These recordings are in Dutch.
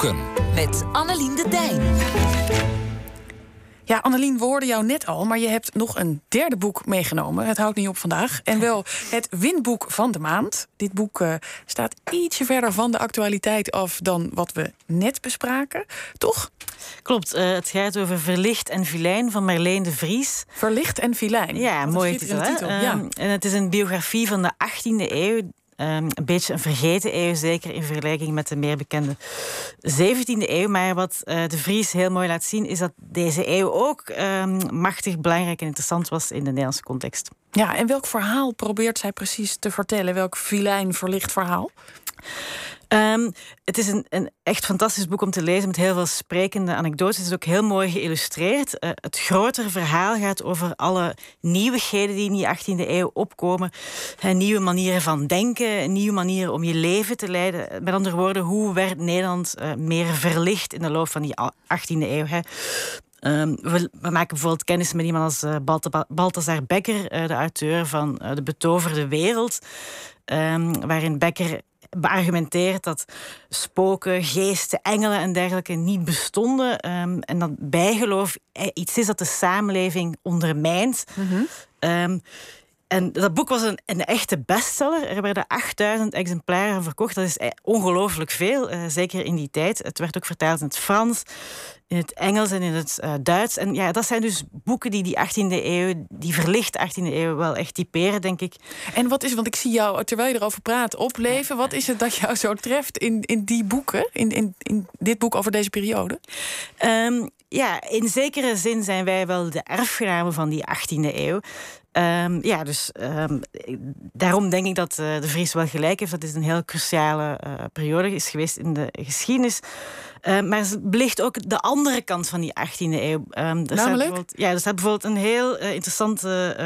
Boeken. Met Annelien de Dijn. Ja, Annelien, we hoorden jou net al, maar je hebt nog een derde boek meegenomen. Het houdt niet op vandaag. En wel het winboek van de maand. Dit boek uh, staat ietsje verder van de actualiteit af dan wat we net bespraken. Toch? Klopt, uh, het gaat over Verlicht en Vilijn van Marleen de Vries. Verlicht en Vilijn. Ja, mooi titel. titel uh, ja. En het is een biografie van de 18e eeuw. Um, een beetje een vergeten eeuw, zeker in vergelijking met de meer bekende 17e eeuw. Maar wat uh, de Vries heel mooi laat zien, is dat deze eeuw ook um, machtig belangrijk en interessant was in de Nederlandse context. Ja, en welk verhaal probeert zij precies te vertellen? Welk filijn verlicht verhaal? Um, het is een, een, echt fantastisch boek om te lezen met heel veel sprekende anekdotes. Het is ook heel mooi geïllustreerd. Uh, het grotere verhaal gaat over alle nieuwigheden die in die 18e eeuw opkomen. Uh, nieuwe manieren van denken, nieuwe manieren om je leven te leiden. Met andere woorden, hoe werd Nederland meer verlicht in de loop van die 18e eeuw? Hè? Um, we, maken bijvoorbeeld kennis met iemand als uh, Becker, de auteur van De Betoverde Wereld. Um, waarin Becker beargumenteert dat spoken, geesten, engelen en dergelijke niet bestonden. Um, en dat bijgeloof iets is dat de samenleving ondermijnt. Mm -hmm. um, en dat boek was een, een, echte bestseller. Er werden 8000 exemplaren verkocht. Dat is ongelooflijk veel, uh, zeker in die tijd. Het werd ook vertaald in het Frans, in het Engels en in het uh, Duits. En ja, dat zijn dus boeken die die 18e eeuw, die verlichte 18e eeuw, wel echt typeren, denk ik. En wat is, want ik zie jou, terwijl je erover praat, opleven. Wat is het dat jou zo treft in, in die boeken, in, in, in dit boek over deze periode? Um, ja, in zekere zin zijn wij wel de erfgenamen van die 18e eeuw. Um, ja, dus um, daarom denk ik dat uh, de Vries wel gelijk heeft. Dat dit een heel cruciale uh, periode is geweest in de geschiedenis. Uh, maar ze belicht ook de andere kant van die 18e eeuw. Um, er Namelijk? Ja, er staat bijvoorbeeld een heel interessant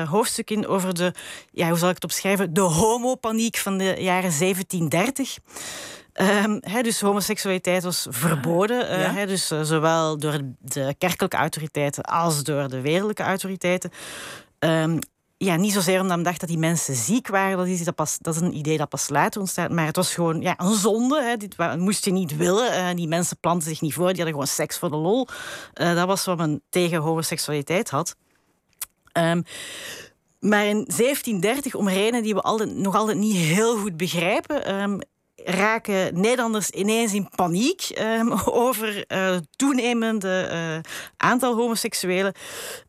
hoofdstuk in over de, ja, hoe zal ik het opschrijven, de homopaniek van de jaren 1730. Um, he, dus homoseksualiteit was verboden. Uh, he, dus uh, zowel door de kerkelijke autoriteiten als door de wereldlijke autoriteiten. Um, ja, niet zozeer omdat men dacht dat die mensen ziek waren. Dat is, dat pas, dat is een idee dat pas later ontstaat. Maar het was gewoon ja, een zonde. Hè. Dit moest je niet willen. Uh, die mensen planten zich niet voor. Die hadden gewoon seks voor de lol. Dat was wat men tegen homoseksualiteit had. Um, maar in 1730, om redenen die we altijd, nog altijd niet heel goed begrijpen... Um, raken Nederlanders ineens in paniek um, over het uh, toenemende uh, aantal homoseksuelen.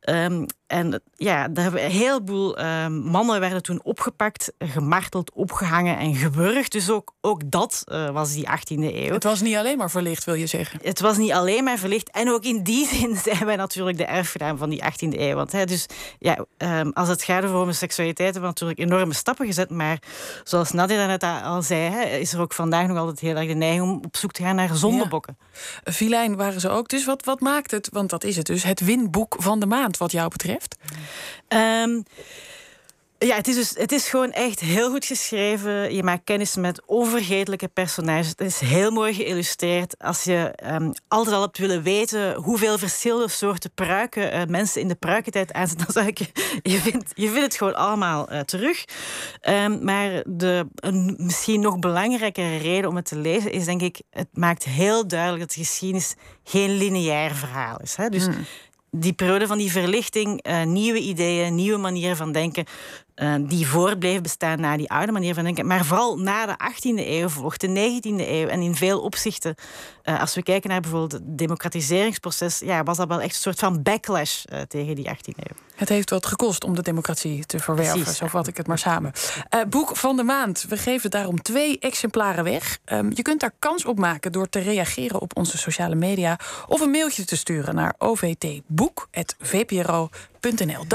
Um, en ja, daar hebben een heleboel uh, mannen werden toen opgepakt, gemarteld, opgehangen en gewurgd. Dus ook, ook dat uh, was die 18e eeuw. Het was niet alleen maar verlicht, wil je zeggen? Het was niet alleen maar verlicht. En ook in die zin zijn wij natuurlijk de erfgenaam van die 18e eeuw. Want hè, dus, ja, um, als het gaat over homoseksualiteit, hebben we natuurlijk enorme stappen gezet. Maar zoals Nadia net al zei, hè, is er ook vandaag nog altijd heel erg de neiging om op zoek te gaan naar zondebokken. Ja. Filijn waren ze ook. Dus wat, wat maakt het, want dat is het dus, het winboek van de maand wat jou betreft? Um, ja, het is, dus, het is gewoon echt heel goed geschreven. Je maakt kennis met onvergetelijke personages. Het is heel mooi geïllustreerd. Als je um, altijd al hebt willen weten hoeveel verschillende soorten pruiken uh, mensen in de pruikentijd aanzetten, dan zou ik je vindt, je vindt het gewoon allemaal uh, terug. Um, maar de, misschien nog belangrijkere reden om het te lezen is, denk ik, het maakt heel duidelijk dat de geschiedenis geen lineair verhaal is. Hè? Dus hmm die periode van die verlichting, uh, nieuwe ideeën, nieuwe manieren van denken, uh, die voortbleven bestaan na die oude manier van denken. Maar vooral na de 18e eeuw volgt de 19e eeuw. En in veel opzichten, uh, als we kijken naar bijvoorbeeld het democratiseringsproces, ja, was dat wel echt een soort van backlash tegen die 18e eeuw. Het heeft wat gekost om de democratie te verwerven, Precies, zo vat ik het maar samen. boek van de maand. We geven daarom twee exemplaren weg. Um, je kunt daar kans op maken door te reageren op onze sociale media of een mailtje te sturen naar ovtboek.vpro.nl.